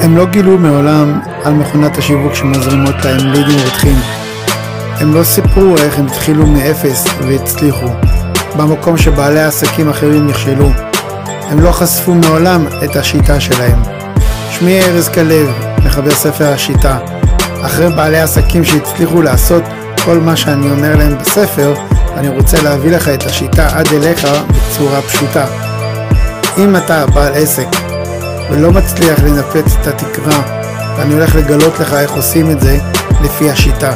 הם לא גילו מעולם על מכונת השיווק שמזרימות להם לידים רותחים. הם לא סיפרו איך הם התחילו מאפס והצליחו, במקום שבעלי עסקים אחרים נכשלו. הם לא חשפו מעולם את השיטה שלהם. שמי ארז כלב, מחבר ספר השיטה. אחרי בעלי עסקים שהצליחו לעשות כל מה שאני אומר להם בספר, אני רוצה להביא לך את השיטה עד אליך בצורה פשוטה. אם אתה בעל עסק ולא מצליח לנפץ את התקרה, ואני הולך לגלות לך איך עושים את זה לפי השיטה.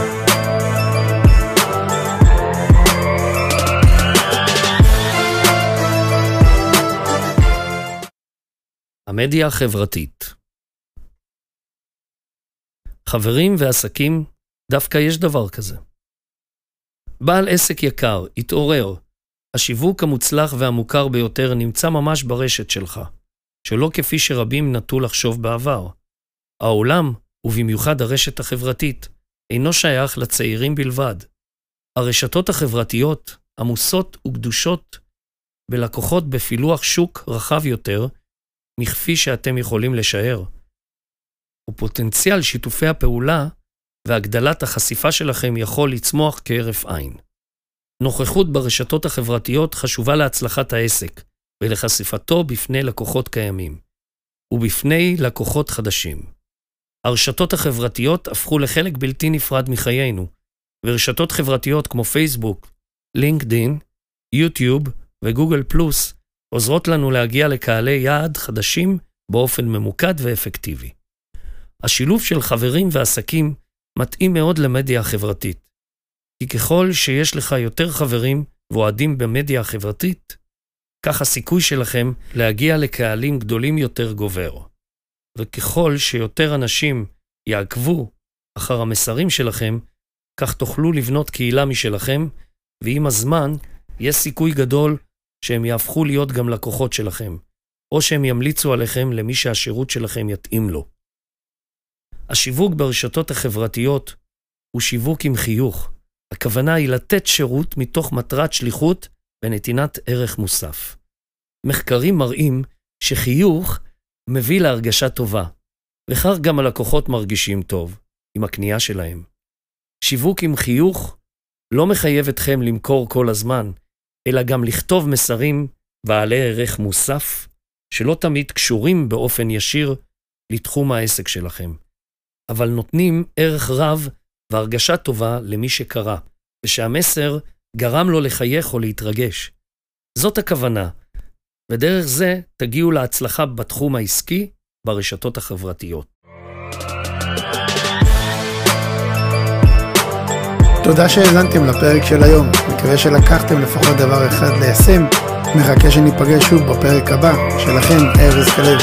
המדיה החברתית חברים ועסקים, דווקא יש דבר כזה. בעל עסק יקר, התעורר. השיווק המוצלח והמוכר ביותר נמצא ממש ברשת שלך, שלא כפי שרבים נטו לחשוב בעבר. העולם, ובמיוחד הרשת החברתית, אינו שייך לצעירים בלבד. הרשתות החברתיות עמוסות וגדושות בלקוחות בפילוח שוק רחב יותר, מכפי שאתם יכולים לשער. ופוטנציאל שיתופי הפעולה והגדלת החשיפה שלכם יכול לצמוח כהרף עין. נוכחות ברשתות החברתיות חשובה להצלחת העסק ולחשיפתו בפני לקוחות קיימים, ובפני לקוחות חדשים. הרשתות החברתיות הפכו לחלק בלתי נפרד מחיינו, ורשתות חברתיות כמו פייסבוק, לינקדין, יוטיוב וגוגל פלוס עוזרות לנו להגיע לקהלי יעד חדשים באופן ממוקד ואפקטיבי. השילוב של חברים ועסקים מתאים מאוד למדיה החברתית. כי ככל שיש לך יותר חברים ואוהדים במדיה החברתית, כך הסיכוי שלכם להגיע לקהלים גדולים יותר גובר. וככל שיותר אנשים יעקבו אחר המסרים שלכם, כך תוכלו לבנות קהילה משלכם, ועם הזמן יש סיכוי גדול שהם יהפכו להיות גם לקוחות שלכם, או שהם ימליצו עליכם למי שהשירות שלכם יתאים לו. השיווק ברשתות החברתיות הוא שיווק עם חיוך. הכוונה היא לתת שירות מתוך מטרת שליחות ונתינת ערך מוסף. מחקרים מראים שחיוך מביא להרגשה טובה, וכך גם הלקוחות מרגישים טוב עם הקנייה שלהם. שיווק עם חיוך לא מחייב אתכם למכור כל הזמן, אלא גם לכתוב מסרים בעלי ערך מוסף, שלא תמיד קשורים באופן ישיר לתחום העסק שלכם. אבל נותנים ערך רב והרגשה טובה למי שקרא, ושהמסר גרם לו לחייך או להתרגש. זאת הכוונה, ודרך זה תגיעו להצלחה בתחום העסקי ברשתות החברתיות. תודה שהאזנתם לפרק של היום, מקווה שלקחתם לפחות דבר אחד ליישם, מחכה שניפגש שוב בפרק הבא, שלכם ארז כלב.